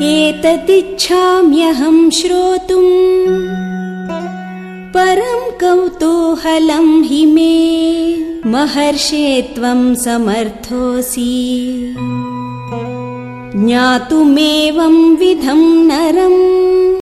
एतदिच्छाम्यहं श्रोतुम् परम् कौतूहलं हि मे महर्षे त्वम् समर्थोऽसि। ज्ञातुमेवंविधम् नरम्